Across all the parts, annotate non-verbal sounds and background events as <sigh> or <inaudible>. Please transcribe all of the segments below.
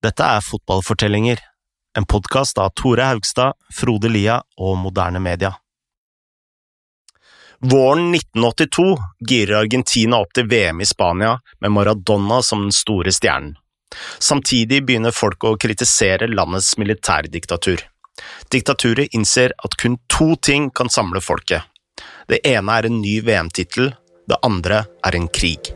Dette er Fotballfortellinger, en podkast av Tore Haugstad, Frode Lia og Moderne Media. Våren 1982 girer Argentina opp til VM i Spania med Maradona som den store stjernen. Samtidig begynner folk å kritisere landets militærdiktatur. Diktaturet innser at kun to ting kan samle folket. Det ene er en ny VM-tittel, det andre er en krig.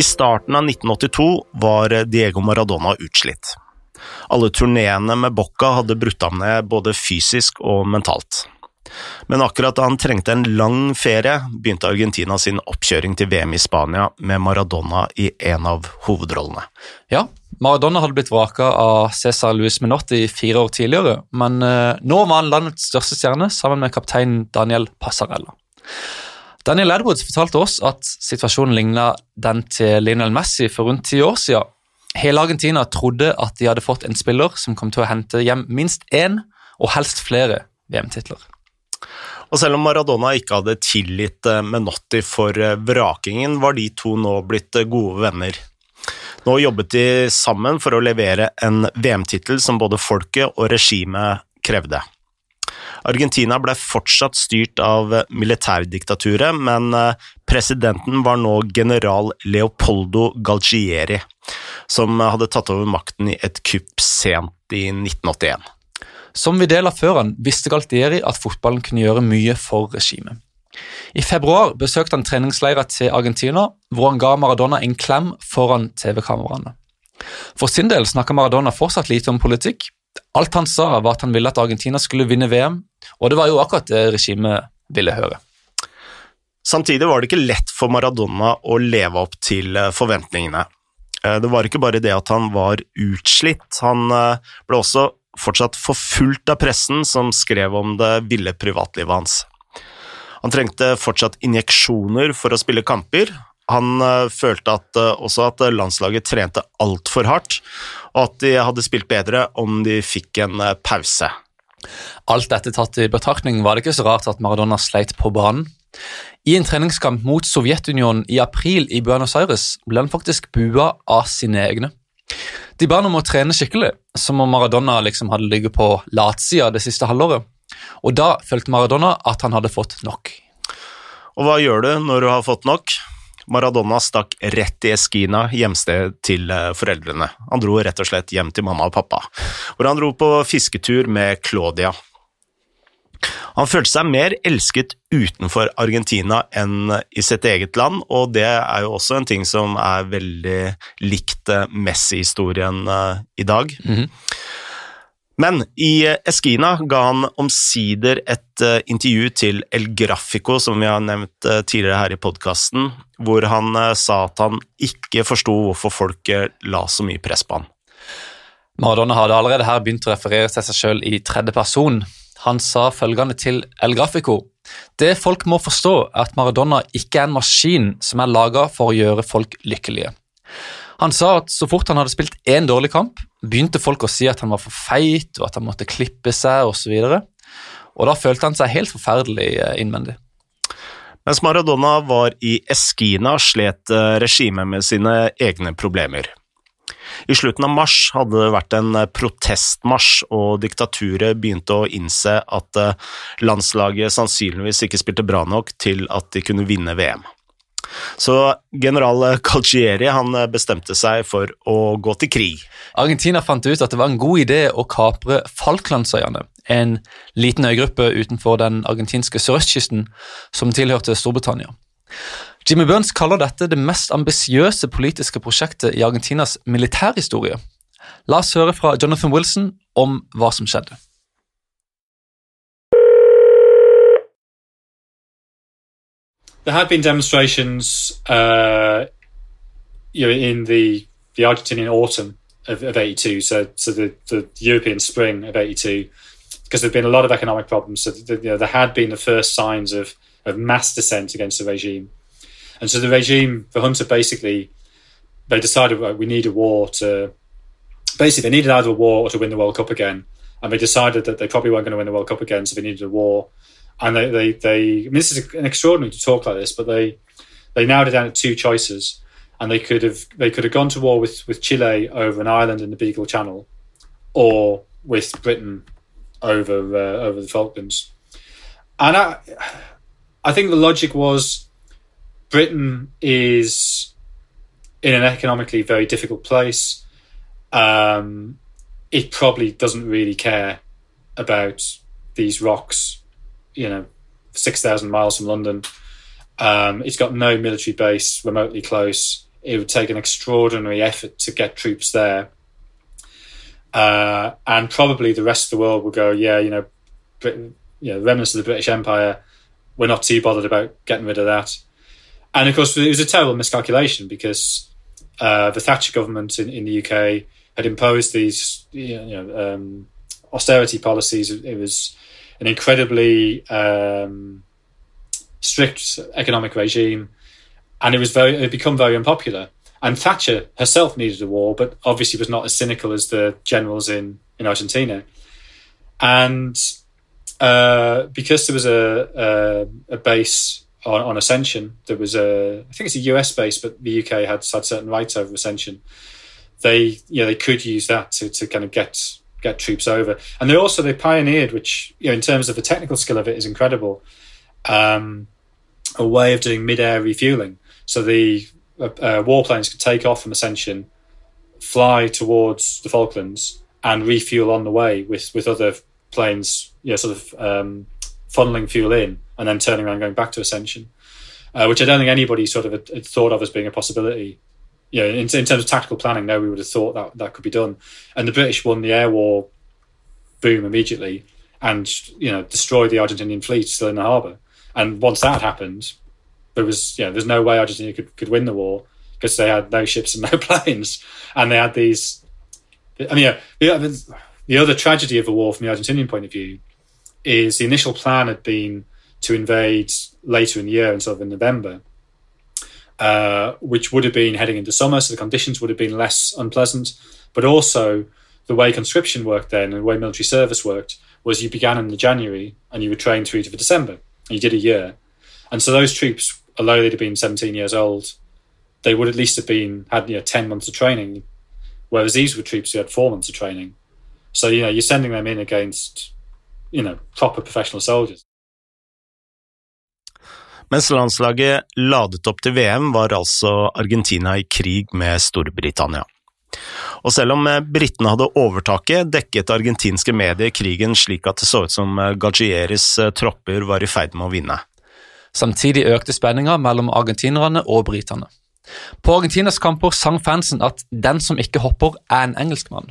I starten av 1982 var Diego Maradona utslitt. Alle turneene med Bocca hadde brutt ham ned både fysisk og mentalt. Men akkurat da han trengte en lang ferie, begynte Argentina sin oppkjøring til VM i Spania med Maradona i en av hovedrollene. Ja, Maradona hadde blitt vraka av Cæsar Luis Menotti fire år tidligere, men eh, nå var han landets største stjerne sammen med kaptein Daniel Passarella. Daniel Edwards fortalte oss at situasjonen ligna den til Lionel Messi for rundt ti år siden. Hele Argentina trodde at de hadde fått en spiller som kom til å hente hjem minst én, og helst flere, VM-titler. Og selv om Maradona ikke hadde tilgitt eh, Menotti for eh, vrakingen, var de to nå blitt eh, gode venner. Nå jobbet de sammen for å levere en VM-tittel som både folket og regimet krevde. Argentina ble fortsatt styrt av militærdiktaturet, men presidenten var nå general Leopoldo Galgieri, som hadde tatt over makten i et kupp sent i 1981. Som vi deler før han, visste Galtieri at fotballen kunne gjøre mye for regimet. I februar besøkte han treningsleirer til Argentina, hvor han ga Maradona en klem foran TV-kameraene. For sin del snakker Maradona fortsatt lite om politikk. Alt han sa, var at han ville at Argentina skulle vinne VM, og det var jo akkurat det regimet ville høre. Samtidig var det ikke lett for Maradona å leve opp til forventningene. Det var ikke bare det at han var utslitt, han ble også fortsatt forfulgt av pressen som skrev om det ville privatlivet hans. Han trengte fortsatt injeksjoner for å spille kamper. Han følte at, også at landslaget trente altfor hardt, og at de hadde spilt bedre om de fikk en pause. Alt dette tatt i betraktning var det ikke så rart at Maradona sleit på banen. I en treningskamp mot Sovjetunionen i april i Buenos Aires ble han faktisk bua av sine egne. De ba ham om å trene skikkelig, som om Maradona liksom hadde ligget på latsida det siste halvåret. Og da følte Maradona at han hadde fått nok. Og hva gjør du når du har fått nok? Maradona stakk rett i Eskina, hjemstedet til foreldrene. Han dro rett og slett hjem til mamma og pappa, hvor han dro på fisketur med Claudia. Han følte seg mer elsket utenfor Argentina enn i sitt eget land, og det er jo også en ting som er veldig likt Messi-historien i dag. Mm -hmm. Men i Eskina ga han omsider et intervju til El Grafico, som vi har nevnt tidligere her i podkasten, hvor han sa at han ikke forsto hvorfor folk la så mye press på han. Maradona hadde allerede her begynt å referere til seg sjøl i tredje person. Han sa følgende til El Grafico. Det folk må forstå, er at Maradona ikke er en maskin som er laga for å gjøre folk lykkelige. Han sa at så fort han hadde spilt én dårlig kamp, begynte folk å si at han var for feit, og at han måtte klippe seg osv. Og, da følte han seg helt forferdelig innvendig. Mens Maradona var i Eskina, slet regimet med sine egne problemer. I slutten av mars hadde det vært en protestmarsj, og diktaturet begynte å innse at landslaget sannsynligvis ikke spilte bra nok til at de kunne vinne VM. Så general Calcieri han bestemte seg for å gå til krig. Argentina fant ut at det var en god idé å kapre Falklandsøyene, en liten øygruppe utenfor den argentinske sørøstkysten som tilhørte Storbritannia. Jimmy Burns kaller dette det mest ambisiøse politiske prosjektet i Argentinas militærhistorie. La oss høre fra Jonathan Wilson om hva som skjedde. There had been demonstrations uh, you know, in the, the Argentinian autumn of, of 82, so, so the, the European spring of 82, because there had been a lot of economic problems. So the, you know, there had been the first signs of of mass dissent against the regime. And so the regime, the junta basically, they decided well, we need a war to, basically they needed either a war or to win the World Cup again. And they decided that they probably weren't going to win the World Cup again, so they needed a war. And they, they, they I mean, this is an extraordinary to talk like this, but they, they narrowed it down to two choices. And they could have, they could have gone to war with, with Chile over an island in the Beagle Channel or with Britain over, uh, over the Falklands. And I, I think the logic was Britain is in an economically very difficult place. Um, it probably doesn't really care about these rocks, you know, 6,000 miles from London. Um, it's got no military base remotely close. It would take an extraordinary effort to get troops there. Uh, and probably the rest of the world will go, yeah, you know, Britain, you know, remnants of the British Empire, we're not too bothered about getting rid of that. And of course, it was a terrible miscalculation because uh, the Thatcher government in, in, the UK had imposed these you know, um, austerity policies. It was an incredibly um, strict economic regime, and it was very it had become very unpopular. And Thatcher herself needed a war, but obviously was not as cynical as the generals in in Argentina. And uh, because there was a, a, a base on, on, Ascension, there was a I think it's a US base, but the UK had had certain rights over Ascension. They you know they could use that to, to kind of get get troops over, and they also they pioneered, which you know in terms of the technical skill of it is incredible, um, a way of doing mid-air refueling. So the uh, uh, warplanes could take off from Ascension, fly towards the Falklands, and refuel on the way with with other planes, yeah, sort of um, funneling fuel in and then turning around going back to Ascension, uh, which I don't think anybody sort of had, had, thought of as being a possibility. You know, in, in, terms of tactical planning, no, we would have thought that that could be done. And the British won the air war boom immediately and, you know, destroyed the Argentinian fleet still in the harbour. And once that happened, there was, you know, there's no way Argentina could, could win the war because they had no ships and no <laughs> planes. And they had these, I mean, yeah, the other tragedy of the war from the Argentinian point of view is the initial plan had been to invade later in the year, and sort of in November, uh, which would have been heading into summer, so the conditions would have been less unpleasant. But also, the way conscription worked then and the way military service worked was you began in the January and you were trained through to the December, and you did a year. And so those troops, although they'd have been 17 years old, they would at least have been had you know 10 months of training, whereas these were troops who had four months of training. So you know you're sending them in against you know proper professional soldiers. Mens landslaget ladet opp til VM, var altså Argentina i krig med Storbritannia. Og selv om eh, britene hadde overtaket, dekket argentinske medier krigen slik at det så ut som eh, Gagieris eh, tropper var i ferd med å vinne. Samtidig økte spenninga mellom argentinerne og britene. På Argentinas kamper sang fansen at 'den som ikke hopper, er en engelskmann'.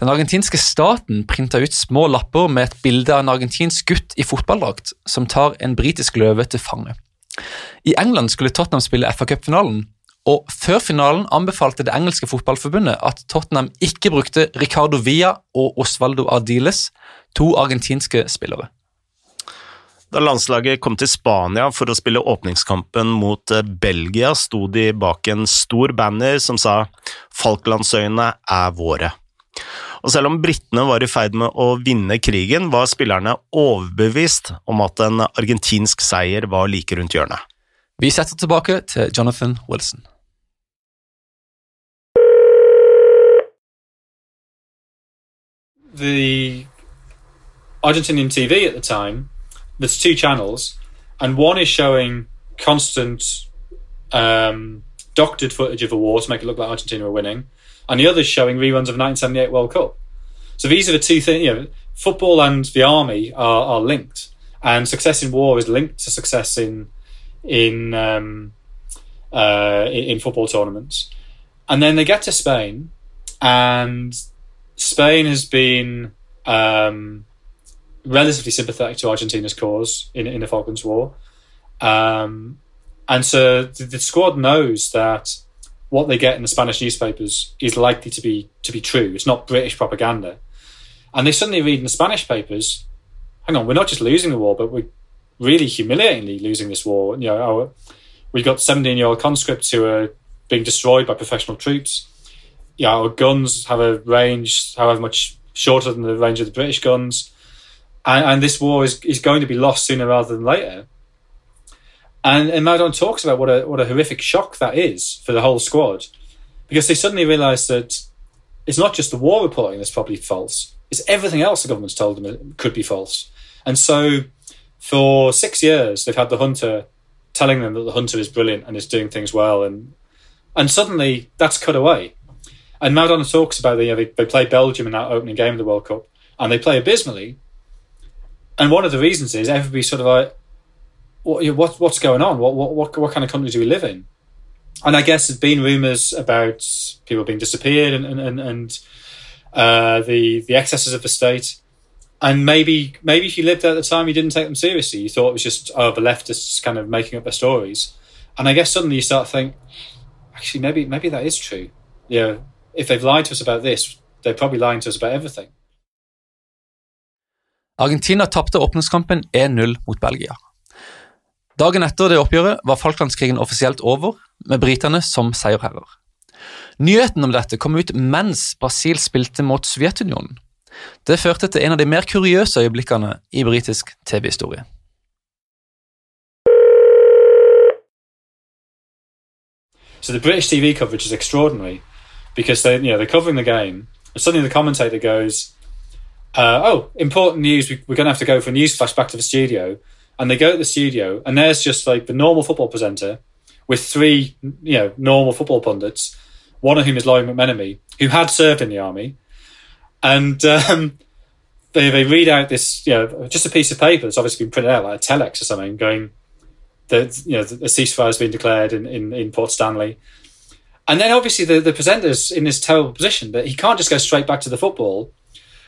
Den argentinske staten printa ut små lapper med et bilde av en argentinsk gutt i fotballdrakt som tar en britisk løve til fange. I England skulle Tottenham spille FA Cup-finalen, og før finalen anbefalte det engelske fotballforbundet at Tottenham ikke brukte Ricardo Villa og Osvaldo Ardiles, to argentinske spillere. Da landslaget kom til Spania for å spille åpningskampen mot eh, Belgia, sto de bak en stor banner som sa 'Falklandsøyene er våre'. Og selv om britene var i ferd med å vinne krigen, var spillerne overbevist om at en argentinsk seier var like rundt hjørnet. Vi setter tilbake til Jonathan Wilson. The Argentinian TV at the time, there's two channels, and one is showing constant um, doctored footage of a war to make it look like Argentina were winning, and the other's showing reruns of 1978 World Cup. So these are the two things. You know, football and the army are, are linked, and success in war is linked to success in in um, uh, in football tournaments. And then they get to Spain, and Spain has been um, relatively sympathetic to Argentina's cause in in the Falklands War. Um, and so the, the squad knows that what they get in the Spanish newspapers is likely to be to be true. It's not British propaganda. And they suddenly read in the Spanish papers, hang on, we're not just losing the war, but we're really humiliatingly losing this war. You know, our, we've got 17 year old conscripts who are being destroyed by professional troops. Yeah, our guns have a range however much shorter than the range of the British guns. And, and this war is, is going to be lost sooner rather than later. And, and talks about what a what a horrific shock that is for the whole squad, because they suddenly realise that it's not just the war reporting that's probably false; it's everything else the government's told them could be false. And so, for six years, they've had the hunter telling them that the hunter is brilliant and is doing things well, and and suddenly that's cut away. And Maradona talks about the, you know, they, they play Belgium in that opening game of the World Cup, and they play abysmally. And one of the reasons is everybody sort of like, what, what what's going on? What, what what what kind of country do we live in? And I guess there's been rumours about people being disappeared and and and uh, the the excesses of the state. And maybe maybe if you lived there at the time, you didn't take them seriously. You thought it was just oh the leftists kind of making up their stories. And I guess suddenly you start to think, actually maybe maybe that is true. Yeah, if they've lied to us about this, they're probably lying to us about everything. Argentina tapte åpningskampen 1-0 mot Belgia. Dagen etter det oppgjøret var Falklandskrigen offisielt over, med britene som seierherrer. Nyheten om dette kom ut mens Brasil spilte mot Sovjetunionen. Det førte til en av de mer kuriøse øyeblikkene i britisk TV-historie. So the British TV coverage is extraordinary because they, you know, they're covering the game, and suddenly the commentator goes, uh, "Oh, important news! We, going to have to go for a news flash back to the studio." And they go to the studio, and there's just like the normal football presenter with three, you know, normal football pundits, one of whom is Laurie McMenemy, who had served in the army, and um, they they read out this, you know, just a piece of paper that's obviously been printed out like a telex or something, going that you know the ceasefire has been declared in, in, in Port Stanley. And then obviously the, the presenter's in this terrible position that he can't just go straight back to the football,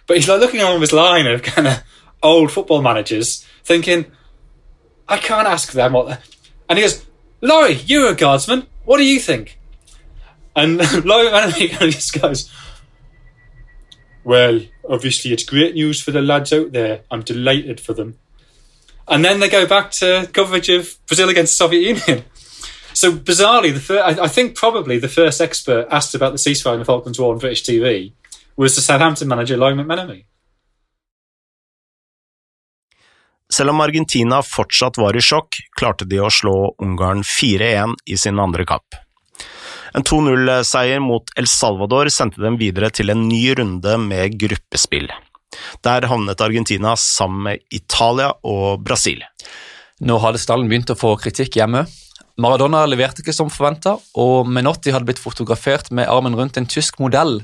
but he's like looking on his line of kind of old football managers, thinking, I can't ask them what. And he goes, Laurie, you're a guardsman. What do you think? And <laughs> Laurie of just goes, Well, obviously it's great news for the lads out there. I'm delighted for them. And then they go back to coverage of Brazil against the Soviet Union. So bizarrely, the fir- I, I think probably the first expert asked about the ceasefire in the Falklands War on British TV was the Southampton manager Laurie McMenemy. Selv om Argentina fortsatt var i sjokk, klarte de å slå Ungarn 4-1 i sin andre kamp. En 2-0-seier mot El Salvador sendte dem videre til en ny runde med gruppespill. Der havnet Argentina sammen med Italia og Brasil. Nå hadde stallen begynt å få kritikk hjemme. Maradona leverte ikke som forventa, og Menotti hadde blitt fotografert med armen rundt en tysk modell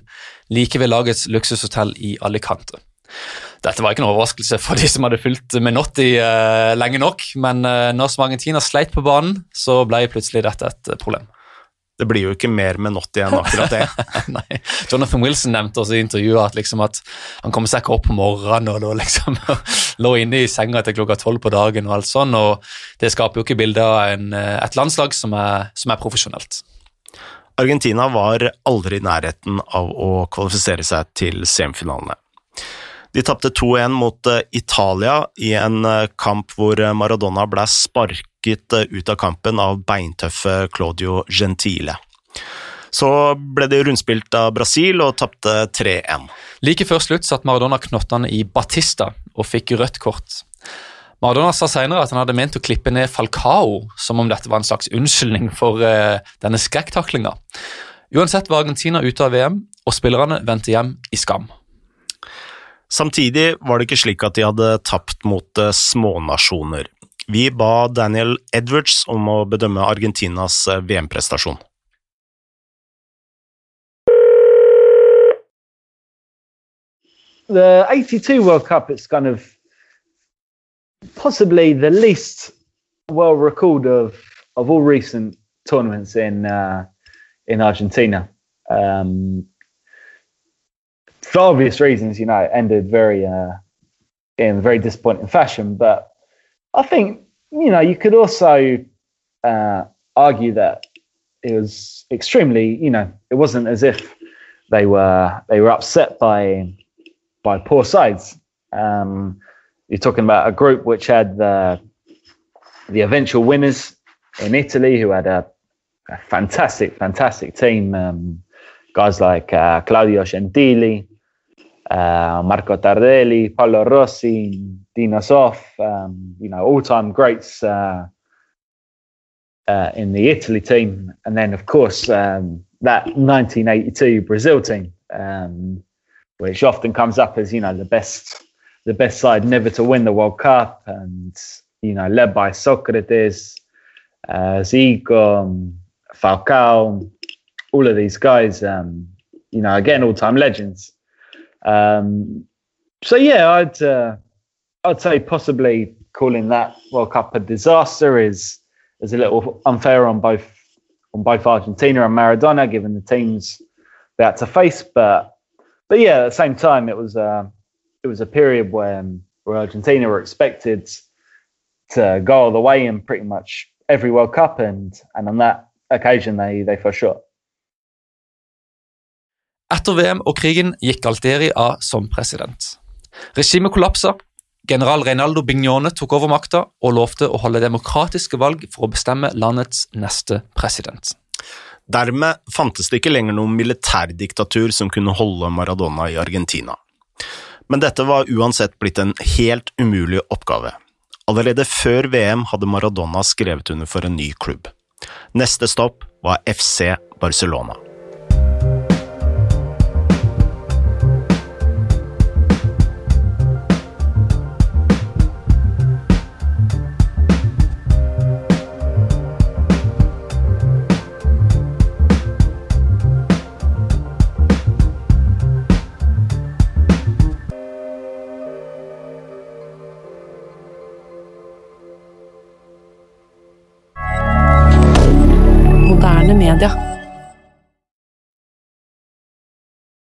like ved lagets luksushotell i Alicante. Dette var ikke noen overraskelse for de som hadde fulgt Menotti uh, lenge nok, men uh, når som Argentina sleit på banen, så ble plutselig dette et uh, problem. Det blir jo ikke mer Menotti enn akkurat det. <laughs> Nei. Jonathan Wilson nevnte også i intervjuet at, liksom at han kom seg ikke opp på morgenen og liksom <laughs> lå inne i senga til klokka tolv på dagen og alt sånn, og det skaper jo ikke bilde av en, et landslag som er, som er profesjonelt. Argentina var aldri i nærheten av å kvalifisere seg til semifinalene. De tapte 2-1 mot Italia i en kamp hvor Maradona ble sparket ut av kampen av beintøffe Claudio Gentile. Så ble de rundspilt av Brasil og tapte 3-1. Like før slutt satt Maradona knottene i Batista og fikk rødt kort. Maradona sa senere at han hadde ment å klippe ned Falcao, som om dette var en slags unnskyldning for denne skrekktaklinga. Uansett var Argentina ute av VM, og spillerne vendte hjem i skam. Samtidig var det ikke slik at de hadde tapt mot smånasjoner. Vi ba Daniel Edwards om å bedømme Argentinas VM-prestasjon. The 82 World Cup, is kind of possibly the least well recalled of, of all recent tournaments in uh, in Argentina. Um, for obvious reasons, you know, it ended very uh, in very disappointing fashion. But I think you know you could also uh, argue that it was extremely, you know, it wasn't as if they were they were upset by by poor sides. Um, you're talking about a group which had the the eventual winners in Italy, who had a, a fantastic, fantastic team. Um, guys like uh, Claudio Gentili, uh, Marco Tardelli, Paolo Rossi, Dino Soff, um, you know, all-time greats uh, uh, in the Italy team, and then of course um, that 1982 Brazil team, um, which often comes up as you know the best the best side never to win the World Cup, and you know led by Socrates, uh, Zico, Falcao, all of these guys. Um, you know, again, all-time legends. Um, so yeah, I'd uh, I'd say possibly calling that World Cup a disaster is is a little unfair on both on both Argentina and Maradona, given the teams they had to face. But but yeah, at the same time, it was uh, it was a period when where Argentina were expected to go all the way in pretty much every World Cup, and and on that occasion they they fell short. Etter VM og krigen gikk Galtieri av som president. Regimet kollapsa, general Reinaldo Bignone tok over makta og lovte å holde demokratiske valg for å bestemme landets neste president. Dermed fantes det ikke lenger noen militærdiktatur som kunne holde Maradona i Argentina. Men dette var uansett blitt en helt umulig oppgave. Allerede før VM hadde Maradona skrevet under for en ny klubb. Neste stopp var FC Barcelona.